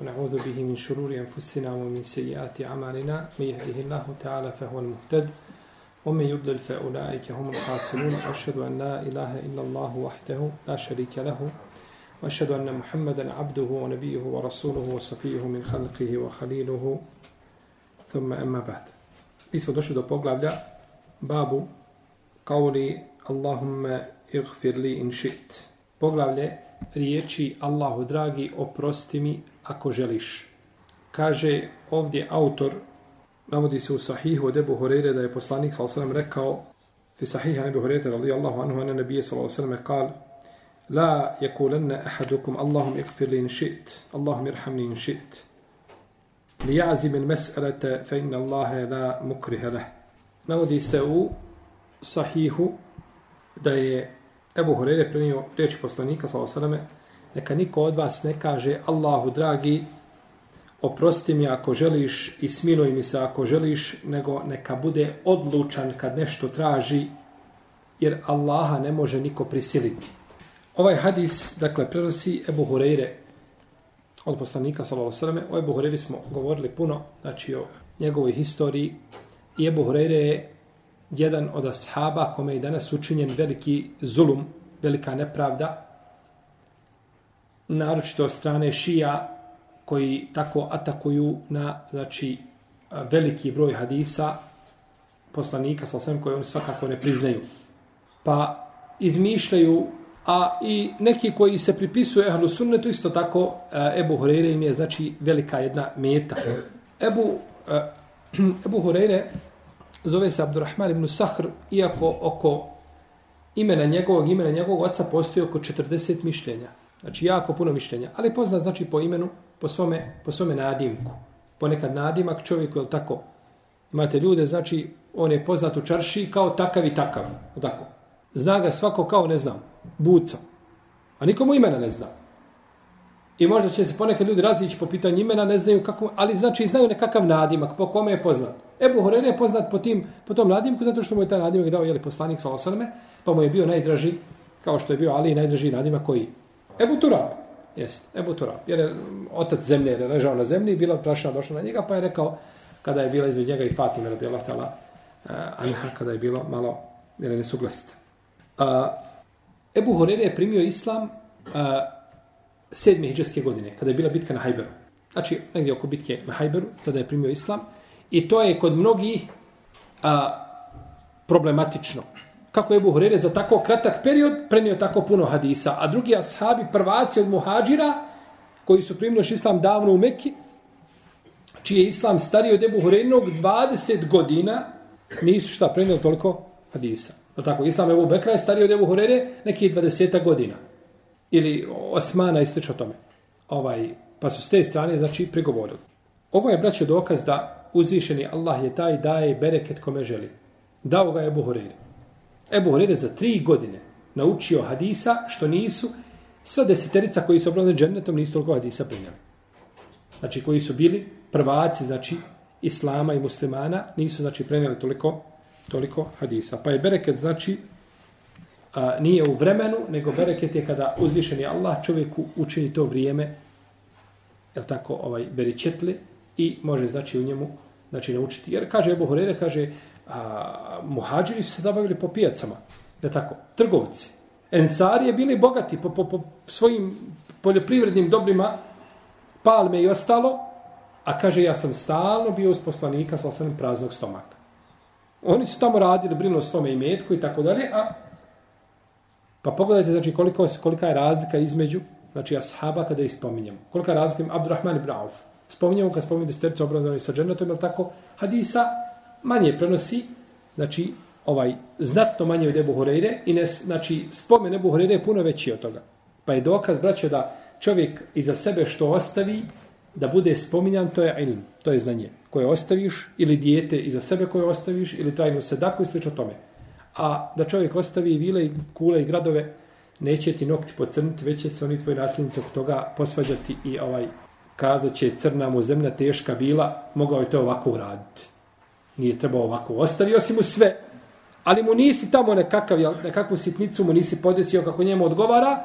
ونعوذ به من شرور أنفسنا ومن سيئات أعمالنا. من يهده الله تعالى فهو المهتد ومن يضلل فأولئك هم الخاسرون. وأشهد أن لا إله إلا الله وحده لا شريك له وأشهد أن محمدا عبده ونبيه ورسوله وصفيه من خلقه وخليله. ثم أما بعد. Mi smo došli do poglavlja babu kauli Allahumma igfir li in šit. Poglavlje riječi Allahu dragi oprosti mi ako želiš. Kaže ovdje autor, navodi se u sahihu od Ebu Horeire da je poslanik s.a.v. rekao fi sahiha Ebu Horeire radijallahu anhu ana nebije s.a.v. kal La yakulanna ahadukum Allahum ikfir li in šit, Allahum irhamni in šit. Li jazim il mes'alata fa inna Allahe la mukriha leh. Navodi se u sahihu da je Ebu Horeire prenio riječi poslanika s.a.v. Neka niko od vas ne kaže Allahu dragi oprosti mi ako želiš i smiluj mi se ako želiš, nego neka bude odlučan kad nešto traži, jer Allaha ne može niko prisiliti. Ovaj hadis, dakle, prenosi Ebu Hureyre od poslanika, s.a.v. O Ebu Hureyri smo govorili puno, znači o njegovoj historiji. I Ebu Hureyre je jedan od ashaba kome je danas učinjen veliki zulum, velika nepravda, naročito od strane šija koji tako atakuju na znači, veliki broj hadisa poslanika sa osvijem koje oni svakako ne priznaju. Pa izmišljaju, a i neki koji se pripisuju ehlu sunnetu, isto tako e, Ebu Hureyre im je znači velika jedna meta. Ebu, e, Ebu Hureyre zove se Abdurrahman ibn Sahr, iako oko imena njegovog, imena njegovog oca postoji oko 40 mišljenja. Znači, jako puno mišljenja. Ali poznat, znači, po imenu, po svome, po svome nadimku. Ponekad nadimak čovjeku, je tako? Imate ljude, znači, on je poznat u čarši kao takav i takav. Tako. Zna ga svako kao, ne znam, buca. A nikomu imena ne zna. I možda će se ponekad ljudi razići po pitanju imena, ne znaju kako, ali znači znaju nekakav nadimak po kome je poznat. Ebu Horeire je poznat po, tim, po tom nadimku zato što mu je taj nadimak dao jeli, poslanik Salasaleme, pa mu je bio najdraži, kao što je bio Ali najdraži nadimak koji Ebu Turab. Jest, Ebu Turab. Jer je otac zemlje je ležao na zemlji i bila prašina došla na njega, pa je rekao, kada je bila između njega i Fatime, radi Allah tala, uh, eh, Anha, kada je bilo malo jer je nesuglasite. Uh, Ebu Horere je primio islam uh, sedme hijđarske godine, kada je bila bitka na Hajberu. Znači, negdje oko bitke na Hajberu, tada je primio islam. I to je kod mnogih a, problematično kako je Buhurere za tako kratak period prenio tako puno hadisa, a drugi ashabi, prvaci od muhađira, koji su primili islam davno u Mekki, čiji je islam stariji od Ebu Hurerenog 20 godina, nisu šta prenio toliko hadisa. Pa tako, islam Ebu Bekra je stariji od Ebu Hurere neki 20 godina. Ili Osmana i o tome. Ovaj, pa su s te strane, znači, prigovorili. Ovo je, braćo, dokaz da uzvišeni Allah je taj daje bereket kome želi. Dao ga je Ebu Hurere. Ebu Horeire za tri godine naučio hadisa što nisu sva deseterica koji su obradili džennetom nisu toliko hadisa primjeli. Znači koji su bili prvaci znači islama i muslimana nisu znači prenijeli toliko toliko hadisa. Pa je bereket znači a, nije u vremenu, nego bereket je kada uzvišeni Allah čovjeku učini to vrijeme je tako ovaj beričetli i može znači u njemu znači naučiti. Jer kaže Ebu Horeire, kaže a, muhađiri su se zabavili po pijacama, da tako, trgovci. Ensari je bili bogati po, po, po svojim poljoprivrednim dobrima, palme i ostalo, a kaže, ja sam stalno bio uz poslanika sa osanem praznog stomaka. Oni su tamo radili, brinuo svome imetku i tako dalje, a pa pogledajte, znači, koliko, kolika je razlika između, znači, ashaba kada ih spominjemo. Kolika je razlika, Abdurrahman ibn Auf. Spominjemo kad spominjamo destercu obradovani sa džennetom, je tako, hadisa, manje prenosi, znači, ovaj, znatno manje od Ebu Horeire, i ne, znači, spomen Ebu Horeire je puno veći od toga. Pa je dokaz, braćo, da čovjek iza sebe što ostavi, da bude spominjan, to je ilm, to je znanje koje ostaviš, ili dijete iza sebe koje ostaviš, ili tajnu sedaku i slično tome. A da čovjek ostavi i vile i kule i gradove, neće ti nokti pocrniti, već će se oni tvoji nasljednici oko toga posvađati i ovaj kazat će crna mu zemlja teška bila, mogao je to ovako uraditi nije trebao ovako. Ostavio si mu sve, ali mu nisi tamo nekakav, nekakvu sitnicu mu nisi podesio kako njemu odgovara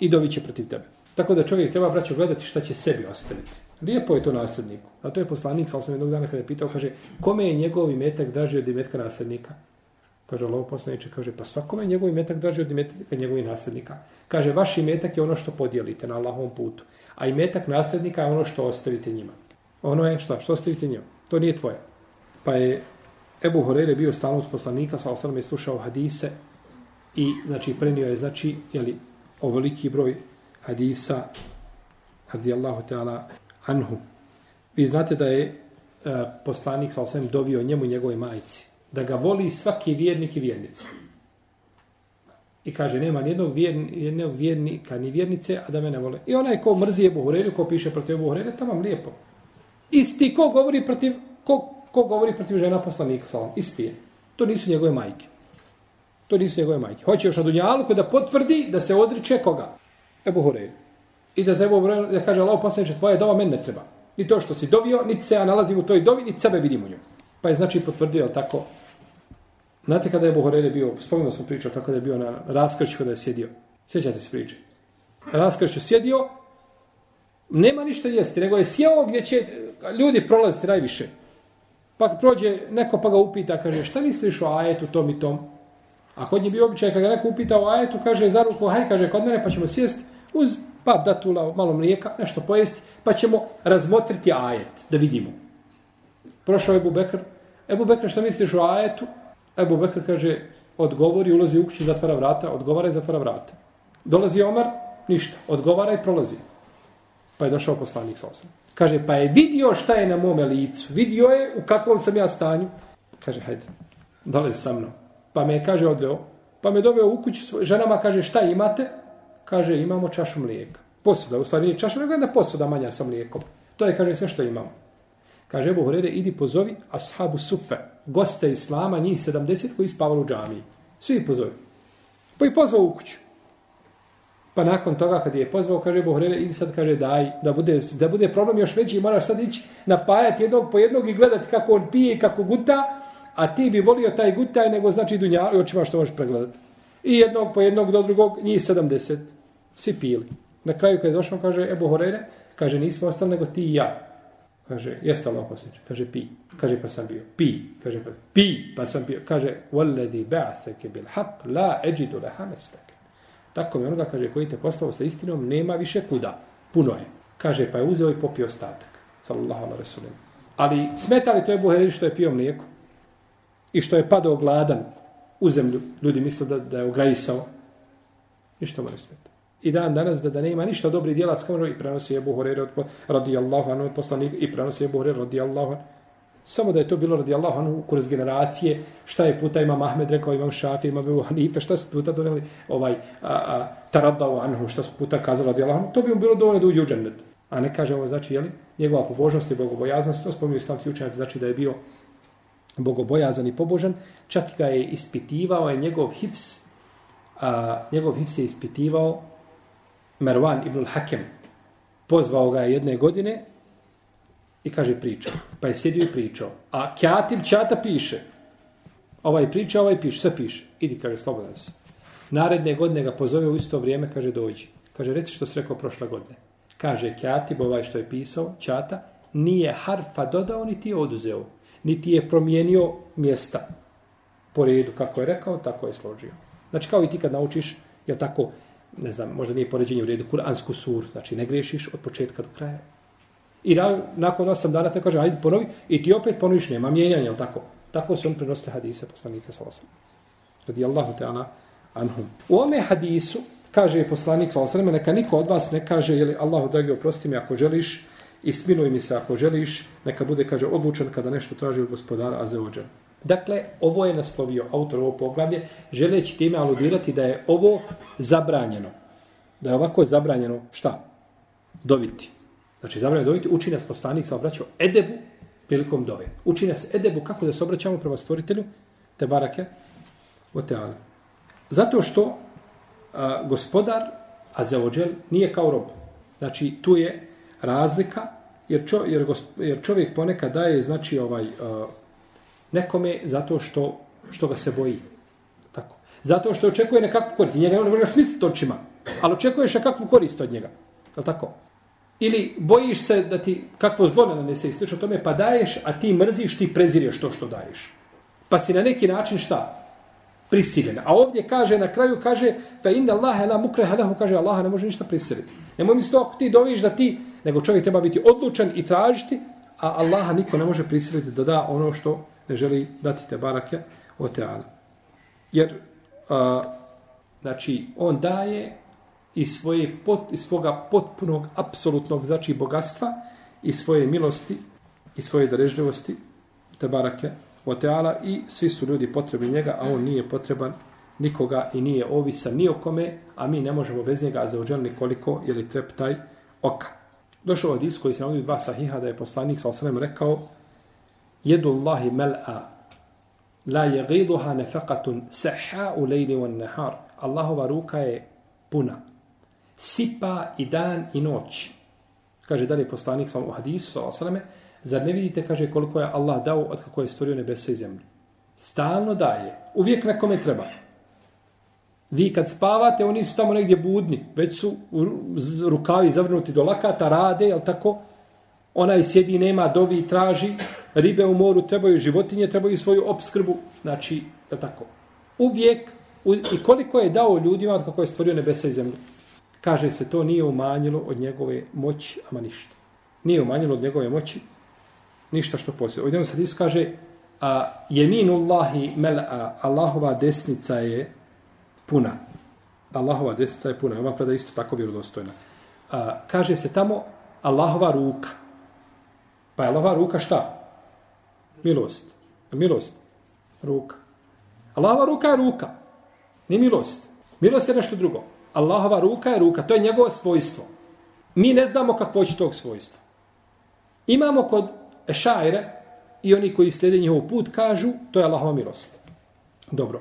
i doviće protiv tebe. Tako da čovjek treba braćo gledati šta će sebi ostaviti. Lijepo je to nasljedniku. A to je poslanik, sal sam jednog dana kada je pitao, kaže, kome je njegov imetak draži od imetka nasljednika? Kaže Allah poslaniče, kaže, pa svakome je njegov imetak draži od imetka njegovih nasljednika. Kaže, vaš imetak je ono što podijelite na Allahovom putu. A imetak nasljednika je ono što ostavite njima. Ono je šta? Što ostavite njima? To nije tvoje. Pa je Ebu Horeire bio stalno uz poslanika, sa osam je slušao hadise i znači prenio je, znači, jeli, ovoliki broj hadisa radijallahu ta'ala anhu. Vi znate da je e, poslanik sa osam dovio njemu i njegove majici. Da ga voli svaki vjernik i vjernica. I kaže, nema nijednog, vjerni, jednog vjernika ni vjernice, a da me ne vole. I onaj ko mrzi Ebu Hureyre, ko piše protiv Ebu Hureyre, tamo vam lijepo. Isti ko govori protiv, ko, ko govori protiv žena poslanika, sa isti je. To nisu njegove majke. To nisu njegove majke. Hoće još na Dunjalu da potvrdi da se odriče koga? Ebu Hureyre. I da, Ebu Hureyre, da kaže Allah poslaniče, tvoje dova meni ne treba. Ni to što si dovio, niti se ja nalazim u toj dovi, niti sebe vidim u njoj. Pa je znači potvrdio, tako? Znate kada je Ebu Hureyre bio, spomenuo sam pričao, tako da je bio na raskršću kada je sjedio. Sjećate se priče. Na raskršću sjedio, nema ništa jesti, nego je sjeo gdje će ljudi prolaziti najviše. Pa prođe neko pa ga upita, kaže, šta misliš o ajetu tom i tom? A kod nje bi običaj, kada ga neko upita o ajetu, kaže, za ruku, haj, kaže, kod mene, pa ćemo sjest uz par datula, malo mlijeka, nešto pojesti, pa ćemo razmotriti ajet, da vidimo. Prošao je Ebu Bekr. Ebu Bekr, šta misliš o ajetu? Ebu Bekr kaže, odgovori, ulazi u kuću, zatvara vrata, odgovara i zatvara vrata. Dolazi Omar, ništa, odgovara i prolazi. Pa je došao poslanik sa osam. Kaže, pa je vidio šta je na mome licu, vidio je u kakvom sam ja stanju. Kaže, hajde, dole sa mnom. Pa me kaže, odveo. Pa me doveo u kuću, ženama kaže, šta imate? Kaže, imamo čašu mlijeka. Posuda, u stvari nije čaša, nego jedna posuda manja sa mlijekom. To je, kaže, sve što imamo. Kaže, Ebu Horede, idi pozovi ashabu sufe, goste islama, njih 70 koji spavali u džamiji. Svi ih pozovi. Pa ih pozvao u kuću. Pa nakon toga kad je pozvao, kaže Ebu Horede, idi sad, kaže, daj, da bude, da bude problem još veći, moraš sad ići napajati jednog po jednog i gledati kako on pije i kako guta, a ti bi volio taj gutaj, nego znači dunja, i očima što možeš pregledati. I jednog po jednog do drugog, njih 70. Svi pili. Na kraju kad je došao, kaže Ebu Horeire, kaže nismo ostali nego ti i ja. Kaže, jeste Allah posljednje? Kaže, pi. Kaže, pa sam bio. Pi. Kaže, pa, pi. Pa sam bio. Kaže, وَلَّذِي بَعْثَكَ بِالْحَقْ لَا اَجِدُ لَهَا مَسْتَكَ Tako mi onoga, kaže, koji te poslao sa istinom, nema više kuda. Puno je. Kaže, pa je uzeo i popio ostatak. Sallallahu ala rasulim. Ali smeta li to je Buhari što je pio mlijeko? I što je padao gladan u zemlju? Ljudi misle da, da je ograjisao. Ništa mu ne smeta i dan danas da da nema ništa dobri djela s kamerom i prenosi je Buhari radijallahu anhu poslanik i prenosi je Buhari radijallahu anhu. Samo da je to bilo radijallahu anhu kroz generacije, šta je puta ima Mahmed rekao, imam Šafi, imam Ebu Hanife, šta su puta doneli ovaj, a, a, taradao anhu, šta su puta kazali radijallahu anhu, to bi mu bilo dovoljno da uđe u džennet. A ne kaže ovo, znači, jeli, njegova pobožnost i bogobojaznost, to spominju islamski učenjaci, znači da je bio bogobojazan i pobožan, čak ga je ispitivao, je njegov hifs, a, njegov hifs je ispitivao Mervan ibn al-Hakem. pozvao ga je jedne godine i kaže priča. Pa je sjedio i pričao. A Kjatib Čata piše. Ovaj priča, ovaj piše, sve piše. Idi, kaže, slobodan se. Naredne godine ga pozove u isto vrijeme, kaže, dođi. Kaže, reci što se rekao prošle godine. Kaže, Kjatib, ovaj što je pisao, Čata, nije harfa dodao, niti je oduzeo. Niti je promijenio mjesta po redu. Kako je rekao, tako je složio. Znači, kao i ti kad naučiš, je tako, ne znam, možda nije poređenje u redu, kuransku sur, znači ne grešiš od početka do kraja. I na, nakon osam dana te kaže, ajde ponovi, i ti opet ponoviš, nema mijenjanja, jel tako? Tako su on prenosili hadise poslanika sa osam. Radi Allahu te ana anhum. U ome hadisu, kaže poslanik sa osam, neka niko od vas ne kaže, jeli Allahu dragi, oprosti mi ako želiš, i sminuj mi se ako želiš, neka bude, kaže, odlučan kada nešto traži od gospodara Azeođa. Dakle, ovo je naslovio autor ovo poglavlje, želeći time aludirati da je ovo zabranjeno. Da je ovako zabranjeno šta? Doviti. Znači, zabranjeno doviti, uči nas poslanik sa obraćao edebu prilikom dove. Uči nas edebu kako da se obraćamo prema stvoritelju, te barake, o teale. Zato što a, gospodar, a za ođel, nije kao rob. Znači, tu je razlika, jer, čo, jer, jer čovjek ponekad daje, znači, ovaj, a, nekome zato što, što ga se boji. Tako. Zato što očekuje nekakvu korist. Njega ne može smisliti očima. Ali očekuješ nekakvu korist od njega. Je tako? Ili bojiš se da ti kakvo zlo ne nanese i slično tome, pa daješ, a ti mrziš, ti prezireš to što daješ. Pa si na neki način šta? Prisiljen. A ovdje kaže, na kraju kaže, fa inna Allahe la mukreha lahu, kaže, Allah ne može ništa prisiliti. Nemoj misli to ako ti doviš da ti, nego čovjek treba biti odlučan i tražiti, a Allaha niko ne može prisiliti da da ono što ne želi dati te barake o teala. Jer, a, znači, on daje i svoje pot, i svoga potpunog, apsolutnog, znači, bogatstva i svoje milosti i svoje darežljivosti te barake o teala i svi su ljudi potrebni njega, a on nije potreban nikoga i nije ovisan ni o kome, a mi ne možemo bez njega zaođelni koliko je li trep taj oka. Došao od isko koji se navodio dva sahiha da je poslanik sa osanem rekao jedu Allahi mel'a la je giduha nefaqatun seha u lejli on nehar. Allahova ruka je puna. Sipa i dan i noć. Kaže dalje poslanik sa u hadisu sa osaleme, zar ne vidite, kaže, koliko je Allah dao od kako je stvorio nebesa i zemlju. Stalno daje. Uvijek na kome treba. Vi kad spavate, oni su tamo negdje budni, već su rukavi zavrnuti do lakata, rade, jel tako? Onaj sjedi, nema, dovi i traži, ribe u moru trebaju, životinje trebaju svoju obskrbu, znači, jel tako? Uvijek, i koliko je dao ljudima od kako je stvorio nebesa i zemlju. Kaže se, to nije umanjilo od njegove moći, ama ništa. Nije umanjilo od njegove moći, ništa što poslije. Ovdje sad Isus kaže, a jeminullahi mel'a, Allahova desnica je puna. Allahova desnica je puna. Ova preda isto tako vjerodostojna. A, kaže se tamo Allahova ruka. Pa je Allahova ruka šta? Milost. Milost. Ruka. Allahova ruka je ruka. Ni milost. Milost je nešto drugo. Allahova ruka je ruka. To je njegovo svojstvo. Mi ne znamo kakvo će tog svojstva. Imamo kod Ešajre i oni koji slijede njihov put kažu to je Allahova milost. Dobro.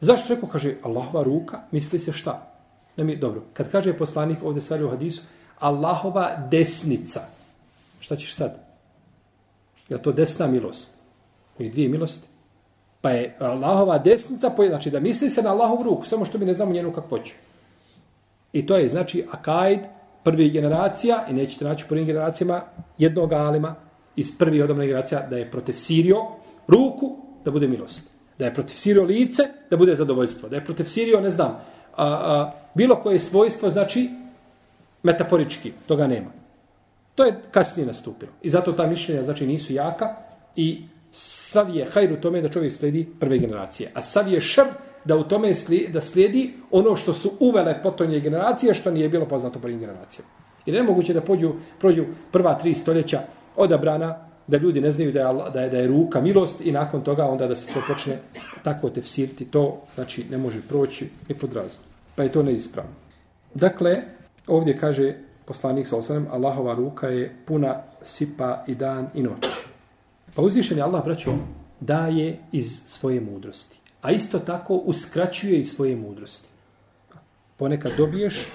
Zašto rekao, kaže, Allahova ruka, misli se šta? Ne mi, dobro, kad kaže poslanik ovdje stvari u hadisu, Allahova desnica. Šta ćeš sad? Je to desna milost? Ili dvije milosti? Pa je Allahova desnica, znači da misli se na Allahovu ruku, samo što mi ne znamo njenu kakvoću. I to je, znači, akajd prvi generacija, i nećete naći u prvim generacijama jednog alima iz prvih odobne generacija, da je protiv Sirio ruku, da bude milost da je protiv sirio lice, da bude zadovoljstvo. Da je protiv sirio, ne znam, a, a, bilo koje svojstvo, znači, metaforički, toga nema. To je kasnije nastupilo. I zato ta mišljenja, znači, nisu jaka i sav je hajr u tome da čovjek sledi prve generacije. A sav je šr da u tome slijedi, da slijedi ono što su uvele potonje generacije, što nije bilo poznato prvim generacijama. I nemoguće da pođu, prođu prva tri stoljeća odabrana da ljudi ne znaju da je, Allah, da je, da je ruka milost i nakon toga onda da se to počne tako tefsiriti, to znači ne može proći ni pod razum. Pa je to neispravno. Dakle, ovdje kaže poslanik sa osanem, Allahova ruka je puna sipa i dan i noć. Pa uzvišen je Allah, braćo, daje iz svoje mudrosti. A isto tako uskraćuje i svoje mudrosti. Ponekad dobiješ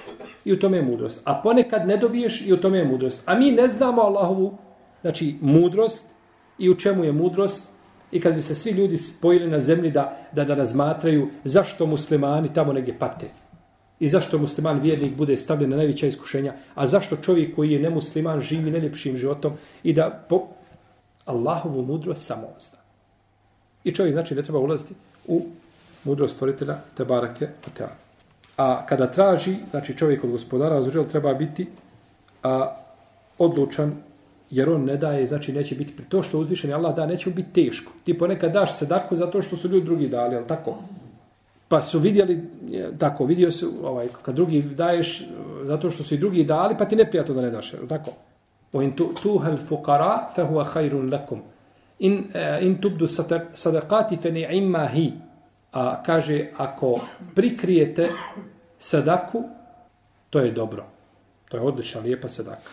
i u tome je mudrost. A ponekad ne dobiješ i u tome je mudrost. A mi ne znamo Allahovu znači mudrost i u čemu je mudrost i kad bi se svi ljudi spojili na zemlji da, da, da razmatraju zašto muslimani tamo negdje pate i zašto musliman vjernik bude stavljen na najveća iskušenja, a zašto čovjek koji je nemusliman živi najljepšim životom i da po Allahovu mudrost samo zna. I čovjek znači ne treba ulaziti u mudrost stvoritelja te barake A kada traži, znači čovjek od gospodara, treba biti a, odlučan jer on ne daje, znači neće biti, to što uzvišen Allah da, neće biti teško. Ti ponekad daš sedaku zato što su ljudi drugi dali, ali tako? Pa su vidjeli, tako, vidio se, ovaj, kad drugi daješ e, zato što su i drugi dali, pa ti ne prijatno da ne daš, ali tako? O in tu, tuhel fukara, fe huwa hajrun lakum. In, uh, in tubdu sadakati fe ne imma hi. A kaže, ako prikrijete sadaku, to je dobro. To je odlična, lijepa sadaka.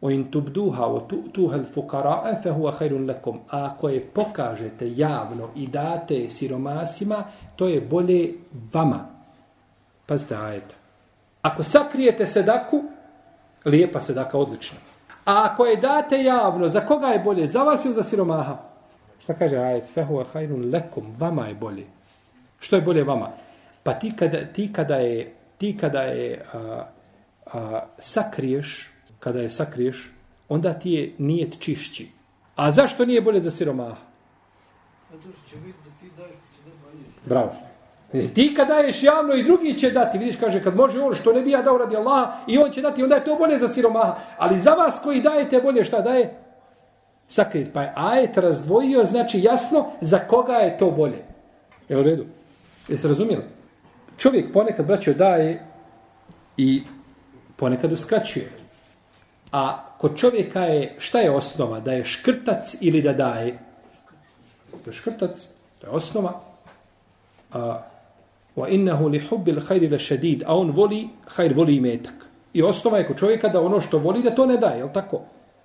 O in tubduha o tuha l-fukara'a fe huwa khairun lakum. A ako je pokažete javno i date siromasima, to je bolje vama. Pazite ajeta. Ako sakrijete sedaku, lijepa sedaka, odlična. A ako je date javno, za koga je bolje? Za vas ili za siromaha? Šta kaže ajet? Fe huwa khairun lakum. Vama je bolje. Što je bolje vama? Pa ti kada, ti kada je, ti kada je a, a, sakriješ kada je sakriješ, onda ti je nijet čišći. A zašto nije bolje za siromaha? Zato što će vidjeti da ti daješ, će da. Bravo. E, ti kad daješ javno i drugi će dati, vidiš, kaže, kad može on što ne bi ja dao radi Allaha i on će dati, onda je to bolje za siromaha. Ali za vas koji dajete bolje, šta daje? Sakrit. Pa je ajet razdvojio, znači jasno za koga je to bolje. Je u redu? Jeste razumijeli? Čovjek ponekad, braćo, daje i ponekad uskraćuje. A kod čovjeka je, šta je osnova? Da je škrtac ili da daje? To je škrtac, to je osnova. A, wa innahu li hubbil khayri le šedid, a on voli, hajr voli metak. I osnova je kod čovjeka da ono što voli da to ne daje, je tako?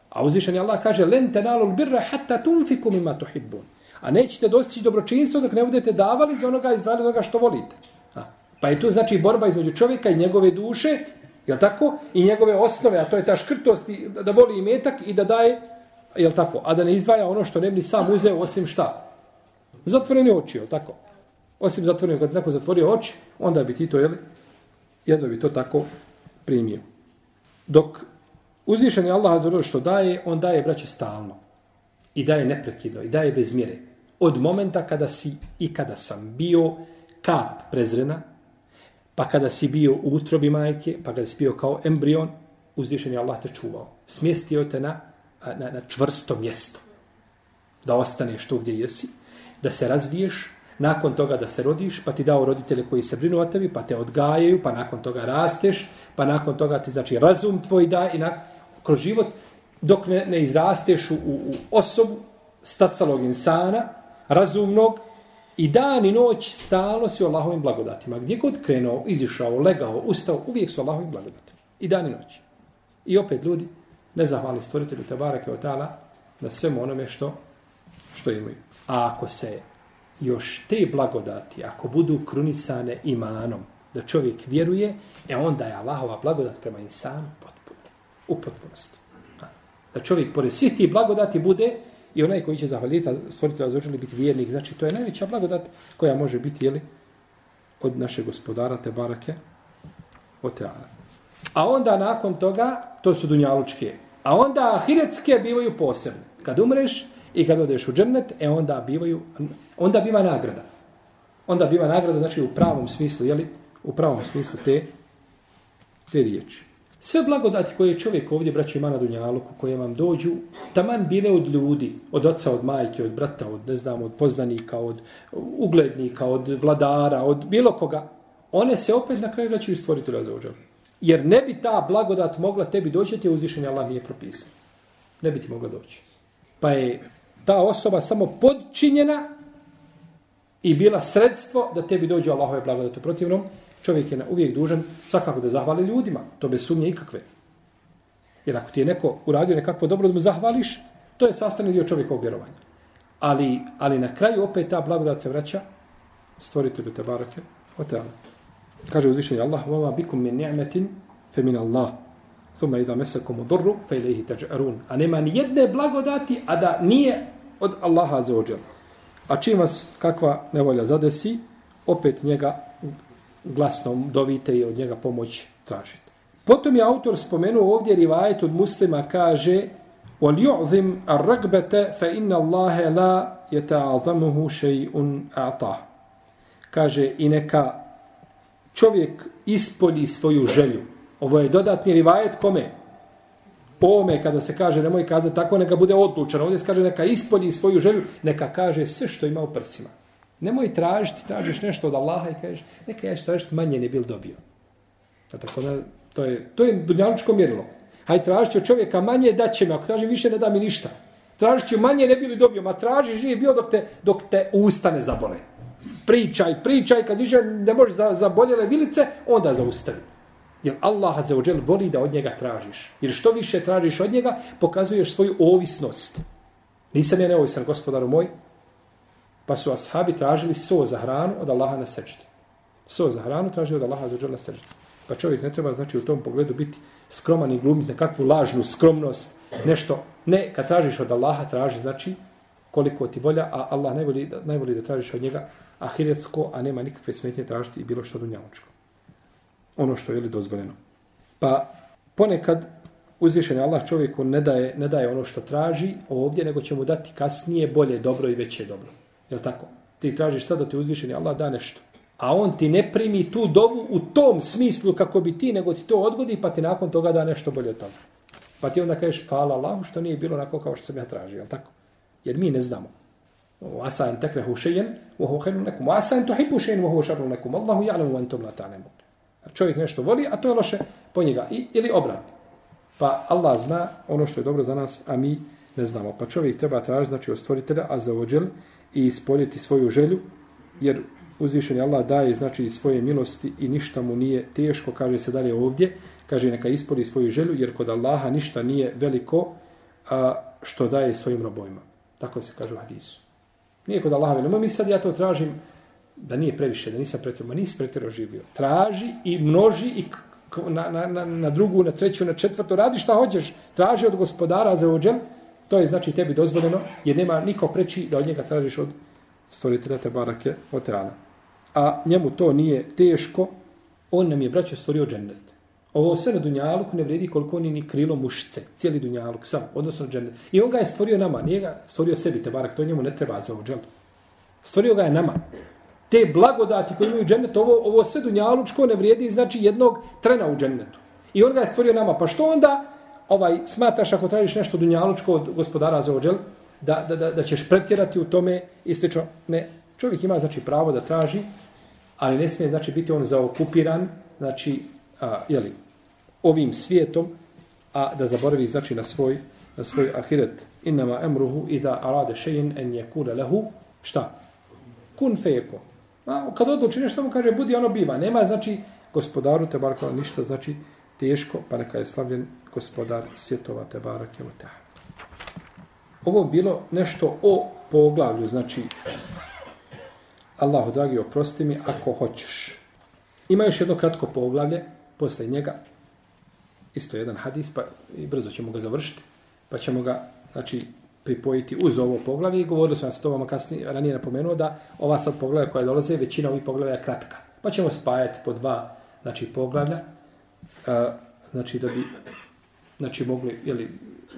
A uzvišeni Allah kaže, len tenalul birra hatta tunfiku mimma tuhibbun. A nećete dostići dobročinstvo dok ne budete davali za onoga iz onoga što volite. A, pa je tu znači borba između čovjeka i njegove duše, je tako? I njegove osnove, a to je ta škrtost i da, da voli imetak i da daje, je tako? A da ne izdvaja ono što ne bi sam uzeo osim šta? Zatvoreni oči, je tako? Osim zatvoreni, kad neko zatvorio oči, onda bi ti to, jeli, jedno bi to tako primio. Dok uzvišen je Allah za što daje, on daje, braće, stalno. I daje neprekidno, i daje bez mjere. Od momenta kada si i kada sam bio kap prezrena, pa kada si bio u utrobi majke, pa kada si bio kao embrion, uzvišen je Allah te čuvao. Smjestio te na, na, na čvrsto mjesto. Da ostaneš tu gdje jesi, da se razviješ, nakon toga da se rodiš, pa ti dao roditelje koji se brinu o tebi, pa te odgajaju, pa nakon toga rasteš, pa nakon toga ti znači razum tvoj da i na, kroz život, dok ne, ne izrasteš u, u osobu stasalog insana, razumnog, i dan i noć stalo si u Allahovim blagodatima. Gdje god krenuo, izišao, legao, ustao, uvijek su Allahovim blagodatima. I dan i noć. I opet ljudi, ne zahvali stvoritelju Tabarake od na svemu onome što, što imaju. A ako se još te blagodati, ako budu krunisane imanom, da čovjek vjeruje, e onda je Allahova blagodat prema insanu potpuna, U potpunosti. Da čovjek, pored svih tih blagodati, bude i onaj koji će zahvaliti, stvoriti vas biti vjernik, znači to je najveća blagodat koja može biti, jeli, od naše gospodara, te barake, oteana. A onda nakon toga, to su dunjalučke, a onda ahiretske bivaju posebne. Kad umreš i kad odeš u džennet, e onda bivaju, onda biva nagrada. Onda biva nagrada, znači u pravom smislu, jeli, u pravom smislu te, te riječi. Sve blagodati koje čovjek ovdje, braćo, ima na Dunjaluku, koje vam dođu, taman bile od ljudi, od oca, od majke, od brata, od, ne znam, od poznanika, od uglednika, od vladara, od bilo koga, one se opet na kraju vraćaju stvoriti razođer. Jer ne bi ta blagodat mogla tebi doći, te je uzvišenje Allah nije propisao. Ne bi ti mogla doći. Pa je ta osoba samo podčinjena i bila sredstvo da tebi dođe Allahove blagodati. Protivnom, čovjek je uvijek dužan svakako da zahvali ljudima. To bez sumnje ikakve. Jer ako ti je neko uradio nekakvo dobro da mu zahvališ, to je sastavni dio čovjekovog vjerovanja. Ali, ali na kraju opet ta blagodat se vraća stvoritelju te barake o teala. Kaže uzvišenje Allah, vama bikum min ni'metin fe min Allah. Thumma idha mesakum udurru fe ilaihi taj'arun. A nema ni jedne blagodati, a da nije od Allaha za ođel. A čim vas kakva nevolja zadesi, opet njega glasno dovite i od njega pomoć tražite. Potom je autor spomenuo ovdje rivajet od muslima, kaže وَلْيُعْظِمْ الرَّقْبَةَ فَإِنَّ اللَّهَ لَا يَتَعَظَمُهُ شَيْءٌ أَعْطَهُ Kaže, i neka čovjek ispolji svoju želju. Ovo je dodatni rivajet kome? Po ome, kada se kaže, nemoj kazati tako, neka bude odlučan. Ovdje se kaže, neka ispolji svoju želju, neka kaže sve što ima u prsima. Nemoj tražiti, tražiš nešto od Allaha i kažeš, neka ja tražiti manje ne bil dobio. A tako da, to je, to je dunjalučko mjerilo. Haj tražiti od čovjeka manje, da će me, ako traži više, ne da mi ništa. Tražit ću manje, ne bili dobio, ma traži, živi bio dok te, dok te usta ne zabole. Pričaj, pričaj, kad više ne možeš za, zaboljele vilice, onda zaustavi. Jer Allah za ođel voli da od njega tražiš. Jer što više tražiš od njega, pokazuješ svoju ovisnost. Nisam ja neovisan, gospodaru moj, Pa su ashabi tražili so za hranu od Allaha na seždi. So za hranu tražili od Allaha za na seždi. Pa čovjek ne treba, znači, u tom pogledu biti skroman i glumiti nekakvu lažnu skromnost, nešto. Ne, kad tražiš od Allaha, traži, znači, koliko ti volja, a Allah najvoli, najvoli da tražiš od njega ahiretsko, a nema nikakve smetnje tražiti i bilo što dunjavučko. Ono što je li dozvoljeno. Pa ponekad uzvišen Allah čovjeku ne daje, ne daje ono što traži ovdje, nego će mu dati kasnije bolje dobro i veće dobro. Je tako? Ti tražiš sad da ti uzvišen Allah da nešto. A on ti ne primi tu dovu u tom smislu kako bi ti, nego ti to odgodi, pa ti nakon toga da nešto bolje od toga. Pa ti onda kažeš, hvala Allahu što nije bilo onako kao što sam ja tražio, je tako? Jer mi ne znamo. Asa en tekrehu šejen, uhu henu nekum. Asa en tuhibu šejen, uhu šarnu nekum. Allahu ja'lamu wa antum la ta'lamun. Čovjek nešto voli, a to je loše po njega. I, ili obratno. Pa Allah zna ono što je dobro za nas, a mi ne znamo. Pa čovjek treba tražiti, znači, od stvoritelja, a za ođel, i ispoljiti svoju želju, jer uzvišeni Allah daje, znači, svoje milosti i ništa mu nije teško, kaže se dalje ovdje, kaže neka ispoli svoju želju, jer kod Allaha ništa nije veliko a, što daje svojim robojima. Tako se kaže u hadisu. Nije kod Allaha veliko. Mi sad ja to tražim da nije previše, da nisam pretjerao, nisi pretjerao živio. Traži i množi i na, na, na, na drugu, na treću, na četvrtu, radi šta hoćeš, traži od gospodara za ođem, to je znači tebi dozvoljeno, jer nema niko preći da od njega tražiš od stvoritelja te barake od rana. A njemu to nije teško, on nam je braćo stvorio džennet. Ovo sve na Dunjaluk ne vredi koliko oni ni krilo mušice, cijeli Dunjaluk sam, odnosno džennet. I on ga je stvorio nama, nije ga stvorio sebi te barak, to njemu ne treba za ođel. Stvorio ga je nama te blagodati koje imaju džennet, ovo, ovo sve dunjalučko ne vrijedi znači jednog trena u džennetu. I on ga je stvorio nama. Pa što onda ovaj smatraš ako tražiš nešto dunjalučko od gospodara za ođel, da, da, da, da ćeš pretjerati u tome i slično? Ne. Čovjek ima znači pravo da traži, ali ne smije znači biti on zaokupiran znači, a, jeli, ovim svijetom, a da zaboravi znači na svoj na svoj ahiret. Innama emruhu ida arade šein en yakula lahu lehu. Šta? Kun fejeko. A kad odluči nešto mu kaže, budi ono biva. Nema, znači, gospodaru te baraka ništa, znači, teško, pa neka je slavljen gospodar svjetova te barake o Ovo bilo nešto o poglavlju, znači, Allahu dragi, oprosti mi ako hoćeš. Ima još jedno kratko poglavlje, posle njega, isto jedan hadis, pa i brzo ćemo ga završiti, pa ćemo ga, znači, pripojiti uz ovo poglavlje i govorili smo se to vama kasnije ranije napomenuo da ova sad poglavlja koja dolaze, većina ovih poglavlja je kratka. Pa ćemo spajati po dva znači, poglavlja, a, znači da bi znači, mogli, jeli,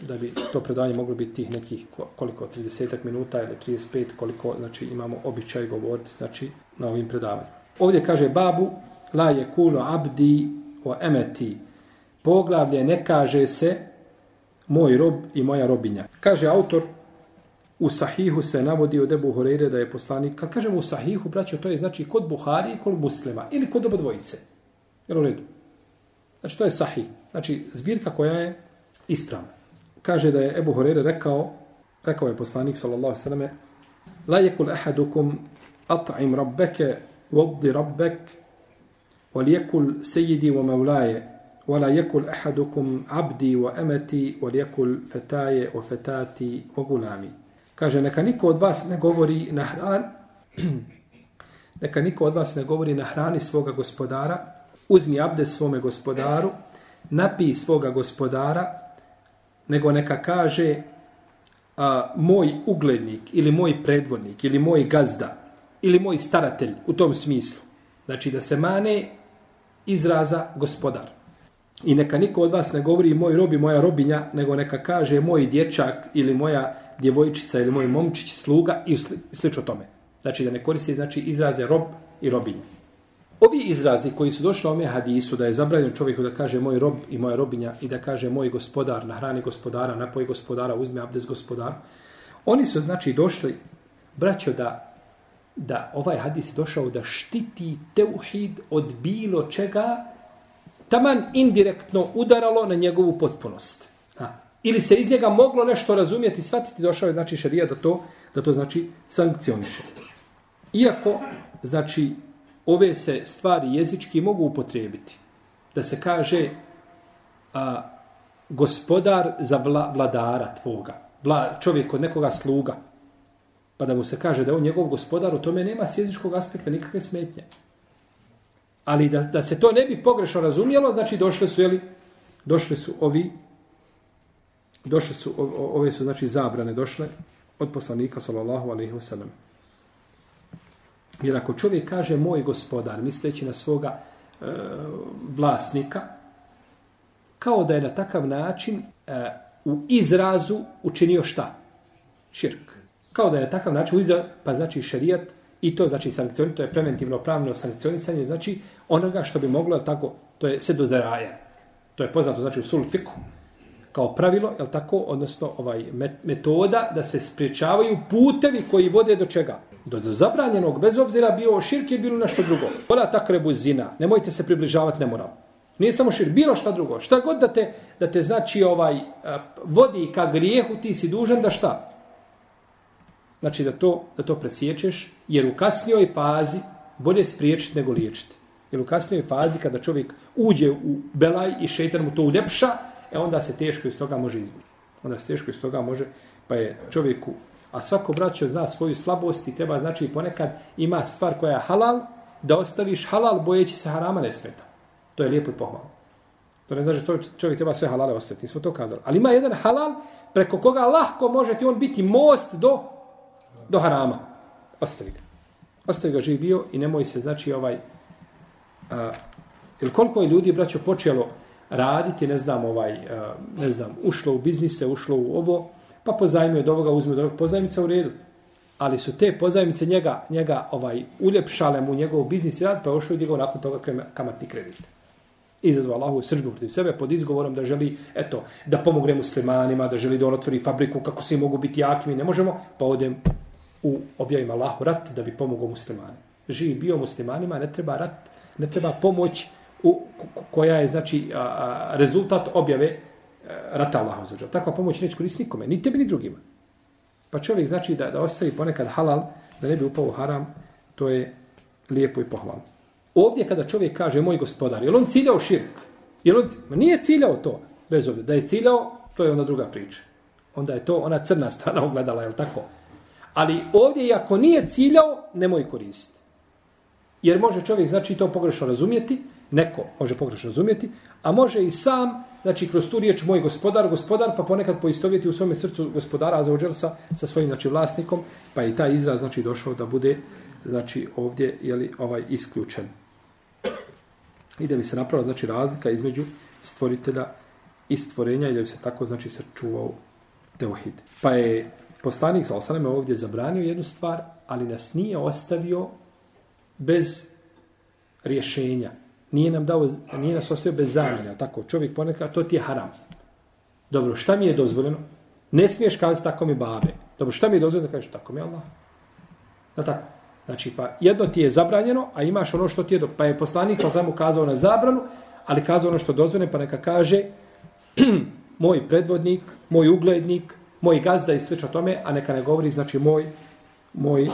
da bi to predavanje moglo biti tih nekih koliko, 30 minuta ili 35, koliko znači, imamo običaj govoriti znači, na ovim predavanjima. Ovdje kaže babu, la je kulo abdi o emeti. Poglavlje ne kaže se moj rob i moja robinja. Kaže autor, u sahihu se navodi od Ebu Horeire da je poslanik, kad kažemo u sahihu, braćo, to je znači kod Buhari i kod muslima, ili kod oba dvojice. Jel u redu? Znači, to je sahih. Znači, zbirka koja je ispravna. Kaže da je Ebu Horeire rekao, rekao je poslanik, sallallahu sallam, La yekul ahadukum at'im rabbeke, voddi rabbek, wal yekul sejidi wa mevlaje, ولا يكل أحدكم عبدي وأمتي وليكل فتاي وفتاتي وغلامي kaže neka niko od vas ne govori na hran neka niko od vas ne govori na hrani svoga gospodara uzmi abdes svome gospodaru napij svoga gospodara nego neka kaže a, moj uglednik ili moj predvodnik ili moj gazda ili moj staratelj u tom smislu znači da se mane izraza gospodar I neka niko od vas ne govori moj rob i moja robinja, nego neka kaže moj dječak ili moja djevojčica ili moj momčić, sluga i slično tome. Znači da ne koristi znači, izraze rob i robinja. Ovi izrazi koji su došli ome hadisu da je zabranjeno čovjeku da kaže moj rob i moja robinja i da kaže moj gospodar, nahrani gospodara, napoji gospodara, uzme abdes gospodar, oni su znači došli, braćo, da, da ovaj hadis je došao da štiti teuhid od bilo čega taman indirektno udaralo na njegovu potpunost. Ha. Ili se iz njega moglo nešto razumjeti, shvatiti, došao je znači šarija da to, da to znači sankcioniše. Iako, znači, ove se stvari jezički mogu upotrijebiti. Da se kaže a, gospodar za vla, vladara tvoga. Vla, čovjek od nekoga sluga. Pa da mu se kaže da on njegov gospodar, u tome nema s jezičkog aspekta nikakve smetnje. Ali da, da se to ne bi pogrešno razumjelo, znači došle su, jeli, došle su ovi, došle su, ove su, znači, zabrane došle od poslanika, sallallahu alaihi wasallam. Jer ako čovjek kaže moj gospodar, misleći na svoga e, vlasnika, kao da je na takav način e, u izrazu učinio šta? Širk. Kao da je na takav način u izrazu, pa znači šerijat, i to znači sankcioni, to je preventivno pravno sankcionisanje, znači onoga što bi moglo, tako, to je sve do zaraja. To je poznato, znači u sulfiku, kao pravilo, je tako, odnosno ovaj metoda da se spriječavaju putevi koji vode do čega? Do zabranjenog, bez obzira bio širk je bilo nešto drugo. Vola takrebu zina, nemojte se približavati nemoral. Nije samo širk, bilo šta drugo. Šta god da te, da te znači ovaj vodi ka grijehu, ti si dužan da šta? Znači da to, da to presječeš, jer u kasnijoj fazi bolje spriječiti nego liječiti. Jer u kasnijoj fazi kada čovjek uđe u belaj i šeitan mu to uljepša, e onda se teško iz toga može izvući. Onda se teško iz toga može, pa je čovjeku, a svako braćo zna svoju slabost i treba znači ponekad ima stvar koja je halal, da ostaviš halal bojeći se harama ne smeta. To je lijepo i pohvalno. To ne znači da čovjek treba sve halale ostaviti, nismo to kazali. Ali ima jedan halal preko koga lahko može ti on biti most do, do harama. Ostavi ga. Ostavi ga živ bio i nemoj se, znači, ovaj... A, ili koliko je ljudi, braćo, počelo raditi, ne znam, ovaj, a, ne znam, ušlo u biznise, ušlo u ovo, pa pozajmio od ovoga, uzme od ovoga, pozajmica u redu. Ali su te pozajmice njega, njega ovaj, uljepšale mu njegov biznis rad, pa je ošao i digao nakon toga kamatni kredit izazvao Allahu sržbu protiv sebe pod izgovorom da želi, eto, da pomogne muslimanima, da želi da on otvori fabriku kako svi mogu biti jaki, mi ne možemo, pa odem u objavima Allahu rat da bi pomogao muslimani. Živi bio muslimanima, ne treba rat, ne treba pomoć u, koja je, znači, a, a, rezultat objave a, rata Allahu zađer. Takva pomoć neće koristiti nikome, ni tebi, ni drugima. Pa čovjek, znači, da, da ostavi ponekad halal, da ne bi upao u haram, to je lijepo i pohvalno. Ovdje kada čovjek kaže moj gospodar, je on ciljao širk? Je on, ma nije ciljao to, bez obzira. Da je ciljao, to je ona druga priča. Onda je to ona crna strana ogledala, je tako? Ali ovdje, ako nije ciljao, nemoj koristiti. Jer može čovjek, znači, to pogrešno razumjeti, neko može pogrešno razumjeti, a može i sam, znači, kroz tu riječ moj gospodar, gospodar, pa ponekad poistovjeti u svome srcu gospodara za sa, sa svojim, znači, vlasnikom, pa i taj izraz, znači, došao da bude, znači, ovdje, jeli, ovaj, isključen i da bi se napravila znači razlika između stvoritelja i stvorenja i da bi se tako znači sačuvao teohid. Pa je poslanik sa osaname ovdje zabranio jednu stvar, ali nas nije ostavio bez rješenja. Nije nam dao, nije nas ostavio bez zamjena. Tako, čovjek ponekad, to ti je haram. Dobro, šta mi je dozvoljeno? Ne smiješ kazati tako mi babe. Dobro, šta mi je dozvoljeno da kažeš tako mi Allah? Da tako. Znači, pa jedno ti je zabranjeno, a imaš ono što ti je do... Pa je poslanik sa osanem ukazao na zabranu, ali kazao ono što dozvoljeno, pa neka kaže moj predvodnik, moj uglednik, moj gazda i sve o tome, a neka ne govori, znači, moj, moj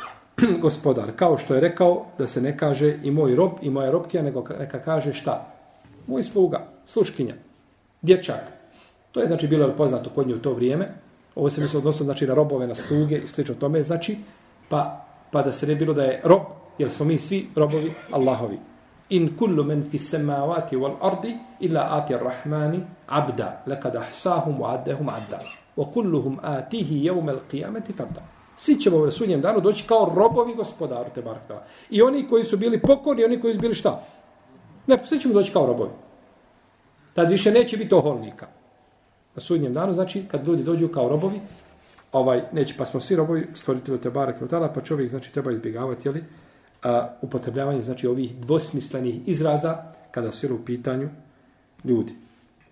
gospodar. Kao što je rekao da se ne kaže i moj rob i moja robkija, nego neka kaže šta? Moj sluga, sluškinja, dječak. To je, znači, bilo poznato kod nje u to vrijeme. Ovo se mislo odnosno, znači, na robove, na sluge i slično tome, znači, pa pa da se ne bilo da je rob, jer smo mi svi robovi Allahovi. In kullu men fi samawati wal ardi illa ati rahmani abda lakad ahsahum wa addehum adda wa kulluhum atihi yawm al-qiyamati farda svi ćemo u sudnjem danu doći kao robovi gospodaru te barakta i oni koji su bili pokorni oni koji su bili šta? Ne svi ćemo doći kao robovi. Tad više neće biti oholnika. Na sudnjem danu znači kad ljudi dođu kao robovi ovaj neće pa smo svi robovi stvoritelju te bareke pa čovjek znači treba izbjegavati je a, upotrebljavanje znači ovih dvosmislenih izraza kada su u pitanju ljudi.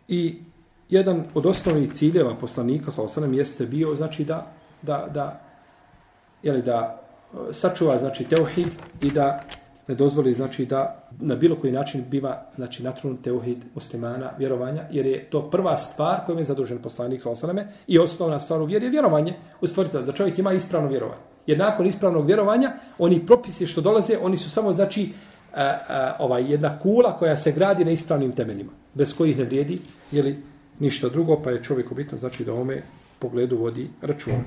I jedan od osnovnih ciljeva poslanika sa osanem jeste bio znači da da da je li da e, sačuva znači tauhid i da ne dozvoli znači da na bilo koji način biva znači natrun teuhid muslimana vjerovanja jer je to prva stvar kojom je zadužen poslanik sa osaneme i osnovna stvar u vjeri je vjerovanje u stvoritelja da čovjek ima ispravno vjerovanje. Jer nakon ispravnog vjerovanja oni propisi što dolaze oni su samo znači a, a, ovaj jedna kula koja se gradi na ispravnim temeljima bez kojih ne vrijedi je li ništa drugo pa je čovjek bitno znači da ome pogledu vodi račun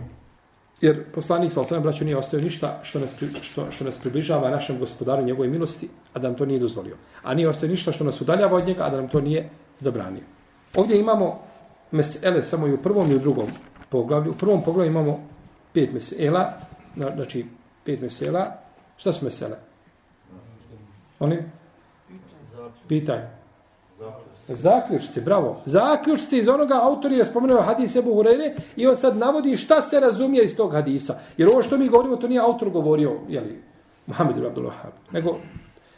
Jer poslanik sa osam braću nije ostavio ništa što nas, što, što nas približava našem gospodaru njegove milosti, a da nam to nije dozvolio. A nije ostavio ništa što nas udaljava od njega, a da nam to nije zabranio. Ovdje imamo mesele samo i u prvom i u drugom poglavlju. U prvom poglavlju imamo pet mesela, znači pet mesela. Šta su mesele? Oni? Pitaj. Zaključci, bravo. Zaključci iz onoga autor je spomenuo hadis Ebu Hurere i on sad navodi šta se razumije iz tog hadisa. Jer ovo što mi govorimo, to nije autor govorio, jeli, Muhammed ibn Abdul Wahab, nego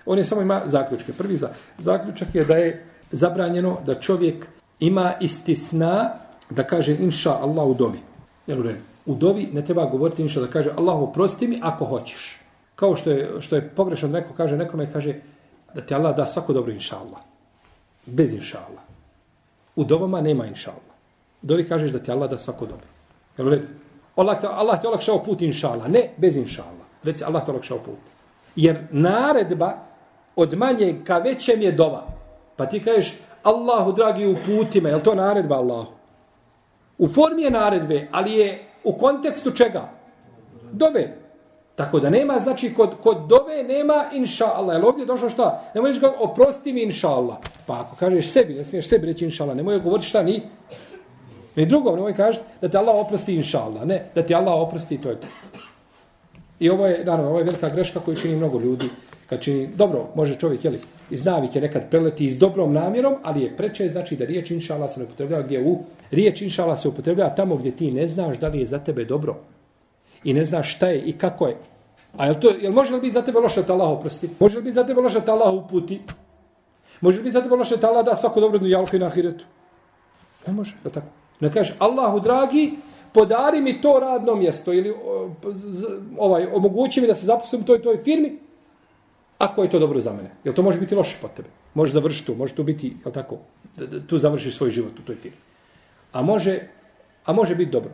on je samo ima zaključke. Prvi za, zaključak je da je zabranjeno da čovjek ima istisna da kaže inša Allah u dovi. Jel u redu? U dovi ne treba govoriti inša da kaže Allah oprosti mi ako hoćeš. Kao što je, što je pogrešno da neko kaže, nekome kaže da ti Allah da svako dobro inša Allah. Bez inša Allah. U dovama nema inša Allah. Dovi kažeš da ti Allah da svako dobro. Jel u redu? Allah, Allah ti olakšao put inša Allah. Ne, bez inša Allah. Reci Allah ti olakšao put. Jer naredba od manje ka većem je dova. Pa ti kažeš Allahu dragi u putima, Jel to naredba Allahu? U formi je naredbe, ali je u kontekstu čega? Dove. Tako da nema, znači, kod, kod dove nema inša Allah. Jel ovdje došlo šta? Ne možeš ga oprosti mi inša Allah. Pa ako kažeš sebi, ne smiješ sebi reći inša Allah, ne možeš govoriti šta ni. Ni drugom, ne možeš kaži da te Allah oprosti inša Allah. Ne, da ti Allah oprosti to je to. I ovo je, naravno, ovo je velika greška koju čini mnogo ljudi. Kad čini, dobro, može čovjek, jeli, iz navike nekad preleti s dobrom namjerom, ali je preče, znači da riječ inšala se ne upotrebljava gdje u... Riječ inšala se upotrebljava tamo gdje ti ne znaš da li je za tebe dobro. I ne znaš šta je i kako je. A jel, to, jel može li biti za tebe loše da Allah oprosti? Može li biti za tebe loše da Allah uputi? Može li biti za tebe loše da Allah da svako dobro na jalku i na ahiretu? Ne može, da tako. Ne kaže, Allahu dragi, podari mi to radno mjesto ili ovaj, omogući mi da se zaposlim u toj, toj firmi, ako je to dobro za mene. Jel to može biti loše po tebe? Može završiti tu, može tu biti, jel tako, da, da, tu završiš svoj život u toj firmi. A može, a može biti dobro.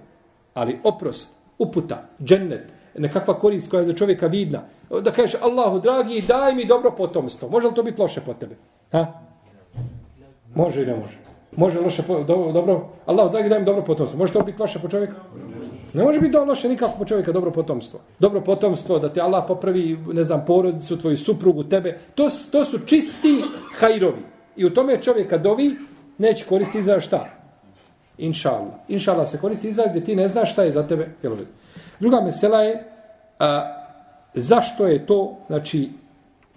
Ali oprost, uputa, džennet, nekakva korist koja je za čovjeka vidna, da kažeš Allahu dragi, daj mi dobro potomstvo. Može li to biti loše po tebe? Ha? Može i ne može. Može loše po, dobro, dobro. Allahu dragi, daj mi dobro potomstvo. Može to biti loše po čovjeka? Ne može biti loše nikako po čovjeka dobro potomstvo. Dobro potomstvo, da te Allah popravi, ne znam, porodicu, tvoju suprugu, tebe. To, to su čisti hajrovi. I u tome čovjeka dovi neće koristiti za šta? Inša Allah. Inša Allah se koristi izraz gdje ti ne znaš šta je za tebe. Druga mesela je a, zašto je to, znači,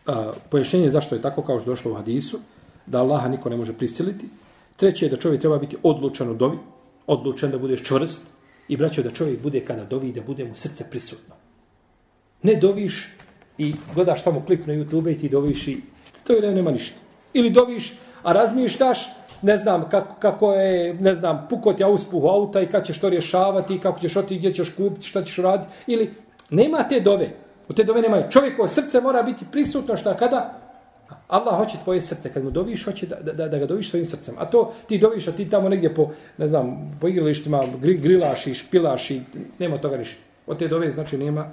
a, pojašnjenje zašto je tako kao što došlo u hadisu, da Allaha niko ne može prisiliti. Treće je da čovjek treba biti odlučan u dovi, odlučan da budeš čvrst, I braćo da čovjek bude kada dovi da bude mu srce prisutno. Ne doviš i gledaš tamo klip na YouTube i ti doviš i to je nema ništa. Ili doviš, a razmišljaš, ne znam kako, kako je, ne znam, pukot ja uspuhu auta i kako ćeš to rješavati, kako ćeš oti, gdje ćeš kupiti, šta ćeš raditi. Ili nema te dove. U te dove nema. Čovjekovo srce mora biti prisutno šta kada Allah hoće tvoje srce, kad mu doviš, hoće da, da, da ga doviš svojim srcem. A to ti doviš, a ti tamo negdje po, ne znam, po igralištima grilaš i špilaš i nema toga ništa. Od te dove, znači, nema,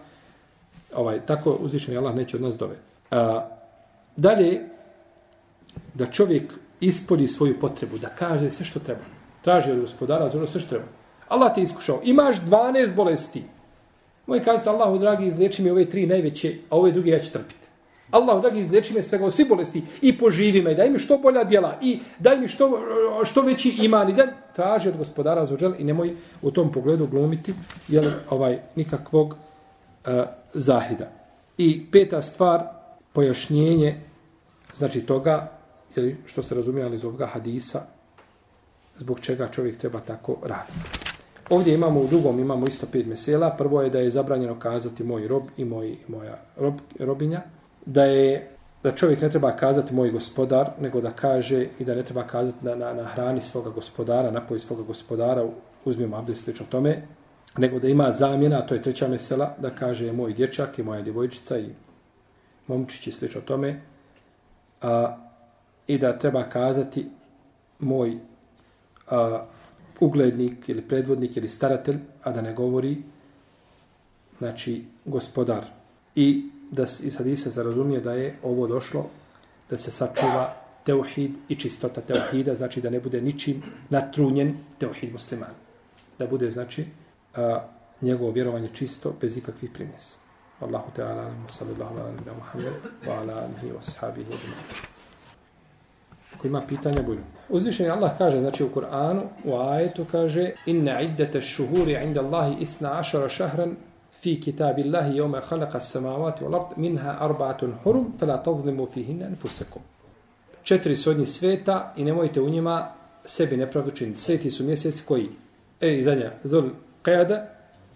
ovaj, tako uzvišeni Allah neće od nas dove. A, dalje, da čovjek ispolji svoju potrebu, da kaže sve što treba. Traži od gospodara, zelo ono sve što treba. Allah te iskušao. Imaš 12 bolesti. Moj kazati, Allahu dragi, izliječi mi ove tri najveće, a ove druge ja ću trpiti. Allahu dragi izleči me svega svi bolesti i poživi me, daj mi što bolja djela i daj mi što, što veći iman i daj traži od gospodara za i nemoj u tom pogledu glumiti jel, ovaj nikakvog uh, zahida. I peta stvar, pojašnjenje znači toga ili što se razumijali iz ovoga hadisa zbog čega čovjek treba tako raditi. Ovdje imamo u drugom, imamo isto pet mesela. Prvo je da je zabranjeno kazati moj rob i moj, moja rob, robinja da je da čovjek ne treba kazati moj gospodar, nego da kaže i da ne treba kazati na, na, na hrani svoga gospodara, napoji svoga gospodara, uzmimo abdest slično tome, nego da ima zamjena, to je treća mesela, da kaže moj dječak i moja djevojčica i momčić i slično tome, a, i da treba kazati moj a, uglednik ili predvodnik ili staratelj, a da ne govori znači gospodar. I da iz hadisa se razumije da je ovo došlo da se sačuva teuhid i čistota teuhida, znači da ne bude ničim natrunjen teuhid musliman. Da bude, znači, a, njegovo vjerovanje čisto, bez ikakvih primjesa. Allahu Teala, sallallahu alaihi wa sallam, wa ala alihi wa sahabihi Ako ima pitanja, budu. Uzvišeni Allah kaže, znači u Kur'anu, u ajetu kaže, inna iddete šuhuri inda Allahi isna ašara šahran fi kitabillahi yawma khalaqa as-samawati wal ard minha arba'atun hurum fala tazlimu fihinna anfusakum četiri su od njih sveta i nemojte u njima sebi nepravdu činiti. Sveti su mjesec koji? E, i zadnja, Dhul Qajada,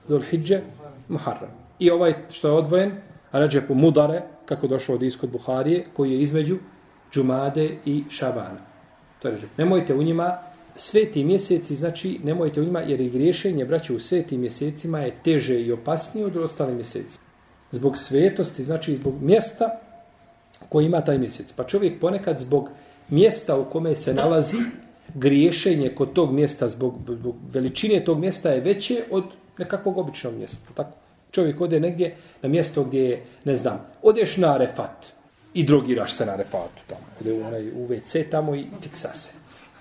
Dhul Hidje, Muharram. I ovaj što je odvojen, Rađepu Mudare, kako došlo od iskod Buharije, koji je između Džumade i Šabana. To je Nemojte u njima sveti mjeseci, znači nemojte u njima, jer i griješenje, braće, u svetim mjesecima je teže i opasnije od ostalih mjeseci. Zbog svetosti, znači zbog mjesta koji ima taj mjesec. Pa čovjek ponekad zbog mjesta u kome se nalazi, griješenje kod tog mjesta zbog, zbog veličine tog mjesta je veće od nekakvog običnog mjesta. Tako? Čovjek ode negdje na mjesto gdje je, ne znam, odeš na refat i drogiraš se na refatu tamo, gdje u, onaj, u WC tamo i fiksa se.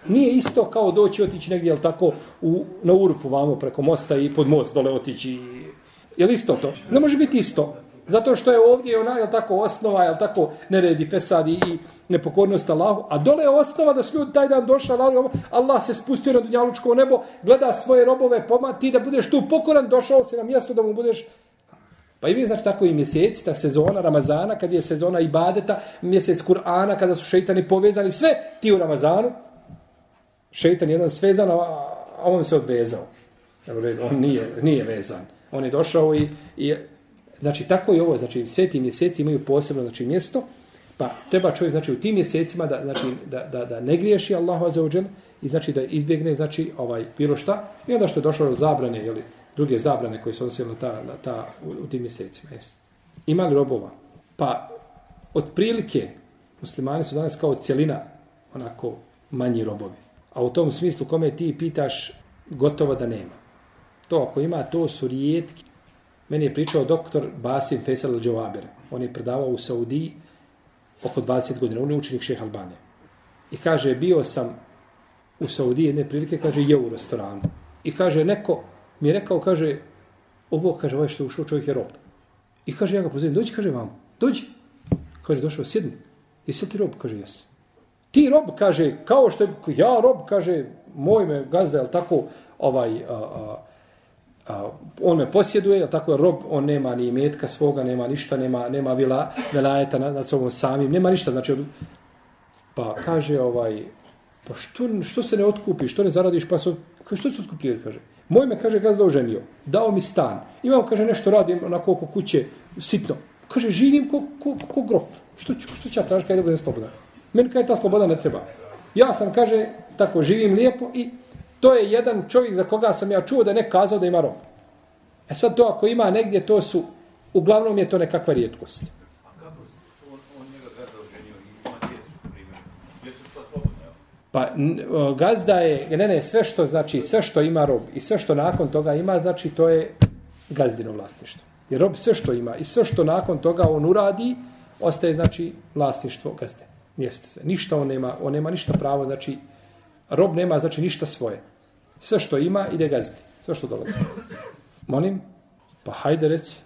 Nije isto kao doći otići negdje, jel tako, u, na Urfu vamo preko mosta i pod most dole otići. Je li isto to? Ne može biti isto. Zato što je ovdje ona, jel tako, osnova, jel tako, neredi, fesadi i nepokornost Allahu, a dole je osnova da su ljudi taj dan došli, Allah, Allah se spustio na dunjalučko nebo, gleda svoje robove, poma, ti da budeš tu pokoran, došao si na mjesto da mu budeš Pa i vi znači tako i mjeseci, ta sezona Ramazana, kad je sezona Ibadeta, mjesec Kur'ana, kada su šeitani povezani, sve ti u Ramazanu, šeitan jedan svezan, a on se odvezao. On nije, nije vezan. On je došao i, i znači tako i ovo, znači sve ti mjeseci imaju posebno znači, mjesto, pa treba čovjek znači u tim mjesecima da, znači, da, da, da ne griješi Allahu azzawajal i znači da izbjegne znači ovaj bilo šta i onda što je došlo do zabrane jeli, druge zabrane koje su odnosile na ta, na ta u, u tim mjesecima. Jes. Ima li robova? Pa otprilike muslimani su danas kao cijelina onako manji robovi. A u tom smislu kome ti pitaš, gotovo da nema. To ako ima, to su rijetki. Meni je pričao doktor Basim Faisal al On je predavao u Saudiji oko 20 godina. On je učenik šeha Albane. I kaže, bio sam u Saudiji jedne prilike, kaže, je u restoranu. I kaže, neko mi je rekao, kaže, ovo, kaže, ovaj što je ušao, čovjek je rob. I kaže, ja ga pozivim, dođi, kaže, vam, dođi. Kaže, došao, sjedni. I ti rob, kaže, jes ti rob, kaže, kao što je, ja rob, kaže, moj me gazda, je tako, ovaj, a, a, a, on me posjeduje, je tako, rob, on nema ni metka svoga, nema ništa, nema, nema vila, velajeta nad, nad sobom samim, nema ništa, znači, pa kaže, ovaj, pa što, što se ne otkupi, što ne zaradiš, pa so, kaže, što se otkupljuje, kaže, moj me, kaže, gazda oženio, dao mi stan, imam, kaže, nešto radim na koliko kuće, sitno, kaže, živim ko, ko, ko, grof, što ću, što ću ja tražiti, kada da budem slobodan. Meni kaj ta sloboda ne treba. Ja sam, kaže, tako živim lijepo i to je jedan čovjek za koga sam ja čuo da ne kazao da ima rob. E sad to ako ima negdje, to su, uglavnom je to nekakva rijetkost. Pa gazda je, ne, ne, sve što znači, sve što ima rob i sve što nakon toga ima, znači to je gazdino vlasništvo. Jer rob sve što ima i sve što nakon toga on uradi, ostaje znači vlasništvo gazde. Jeste se. Ništa on nema, on nema ništa pravo, znači rob nema znači ništa svoje. Sve što ima ide gazdi. Sve što dolazi. Molim? Pa hajde reci.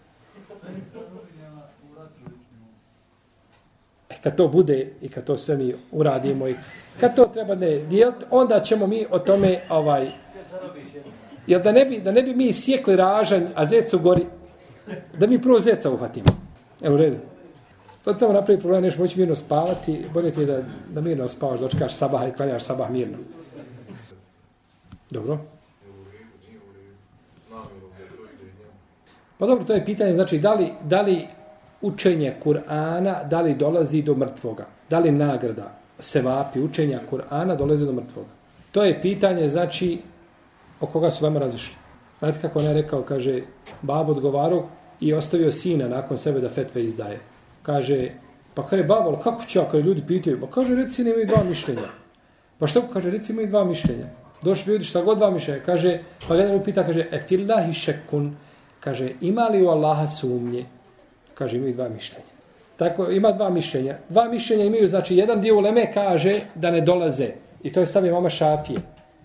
E kad to bude i kad to sve mi uradimo i kad to treba ne dijeliti, onda ćemo mi o tome ovaj Jer da ne bi, da ne bi mi sjekli ražanj, a zec u gori, da mi prvo zeca uhvatimo. Evo u redu. To samo napravi problem, nešto moći mirno spavati, bolje ti je da, da mirno spavaš, dočekaš sabah i klanjaš sabah mirno. Dobro. Pa dobro, to je pitanje, znači, da li, da li učenje Kur'ana, da li dolazi do mrtvoga? Da li nagrada sevapi učenja Kur'ana dolazi do mrtvoga? To je pitanje, znači, o koga su vama razišli. Znate kako on je rekao, kaže, babo odgovarao i ostavio sina nakon sebe da fetve izdaje kaže, pa kaže, babo, kako će, kada ljudi pitaju, pa kaže, reci, imaju dva mišljenja. Pa što, kaže, reci, imaju dva mišljenja. Došli ljudi, šta god dva mišljenja. Kaže, pa jedan upita, kaže, e fillahi šekun, kaže, ima li u Allaha sumnje? Kaže, imaju dva mišljenja. Tako, ima dva mišljenja. Dva mišljenja imaju, znači, jedan dio uleme kaže da ne dolaze. I to je stavio mama Šafije.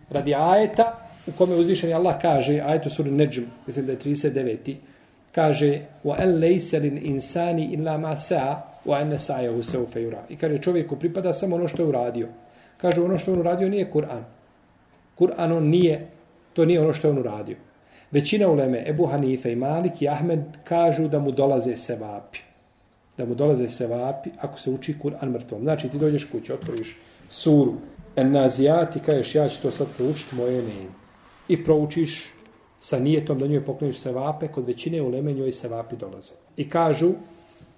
Radi ajeta, u kome uzvišeni Allah kaže, ajetu suru Neđum, mislim da je 39 kaže wa an laysa insani illa ma sa, wa anna sa'yahu sawfa yura. I kaže čovjeku pripada samo ono što je uradio. Kaže ono što je on uradio nije Kur'an. Kur'an on nije to nije ono što je on uradio. Većina uleme Ebu Hanife i Malik i Ahmed kažu da mu dolaze sevapi. da mu dolaze sevapi ako se uči Kur'an mrtvom. Znači ti dođeš kući, otvoriš suru, en nazijati, kažeš ja ću to sad proučiti, moje ne I proučiš sa nijetom da njoj pokloniš sevape, kod većine uleme njoj sevapi dolaze. I kažu,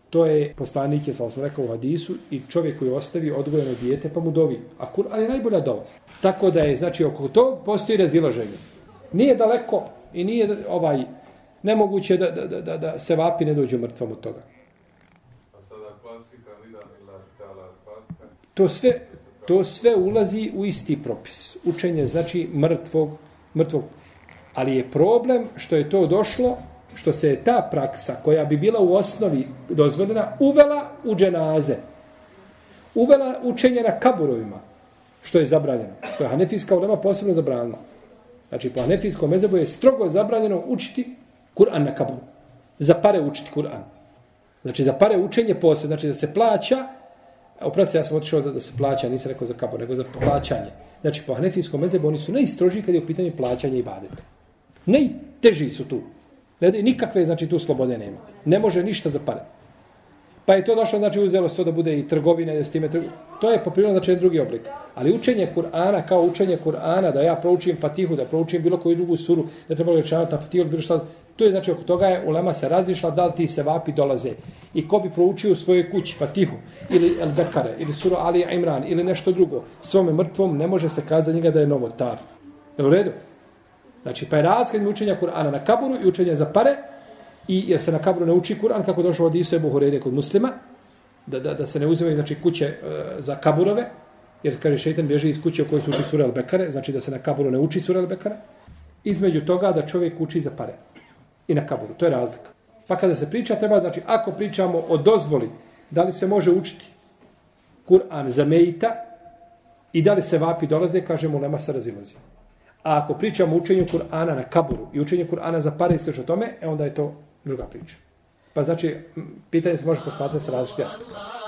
to je poslanik, je sam rekao u hadisu, i čovjek koji ostavi odgojeno dijete, pa mu dovi. A Kur'an je najbolja dova. Tako da je, znači, oko tog postoji razilaženje. Nije daleko i nije ovaj nemoguće da, da, da, da, da se vapi ne dođu mrtvom od toga. To sve, to sve ulazi u isti propis. Učenje znači mrtvog, mrtvog. Ali je problem što je to došlo, što se je ta praksa koja bi bila u osnovi dozvoljena, uvela u dženaze. Uvela učenje na kaburovima, što je zabranjeno. To je Hanefijska ulema posebno zabranila. Znači, po Hanefijskom mezebu je strogo zabranjeno učiti Kur'an na kaburu. Za pare učiti Kur'an. Znači, za pare učenje posebno. Znači, da se plaća Oprosti, ja sam otišao da se plaća, nisam rekao za kabor, nego za plaćanje. Znači, po hanefijskom mezebu oni su najstrožiji kad je u pitanju plaćanja i badeta. Najteži su tu. Nikakve, znači, tu slobode nema. Ne može ništa za pare. Pa je to došlo, znači, uzelo se to da bude i trgovine, da s time trgovine. To je poprimljeno, znači, drugi oblik. Ali učenje Kur'ana, kao učenje Kur'ana, da ja proučim Fatihu, da proučim bilo koju drugu suru, da treba rečavati na Fatihu, bilo šta, To je znači oko toga je ulema se razišla da li ti se vapi dolaze. I ko bi proučio u svojoj kući Fatihu ili El Bekare ili Suru Ali Imran ili nešto drugo svome mrtvom ne može se kazati njega da je novotar. Je u redu? Znači pa je razgled učenja Kur'ana na kaburu i učenja za pare i jer se na kaburu ne uči Kur'an kako došlo od Isu Ebu Hureyre kod muslima da, da, da se ne uzimaju znači, kuće uh, za kaburove jer kaže šeitan bježi iz kuće u kojoj se uči Sura Al-Bekare, znači da se na kaburu ne uči Sura Al-Bekare, između toga da čovjek uči za pare i na kaburu. To je razlika. Pa kada se priča, treba, znači, ako pričamo o dozvoli, da li se može učiti Kur'an za mejita i da li se vapi dolaze, kažemo, nema se razilazi. A ako pričamo o učenju Kur'ana na kaburu i učenju Kur'ana za pare i sve o tome, e onda je to druga priča. Pa znači, pitanje se može posmatrati sa različitih aspekta.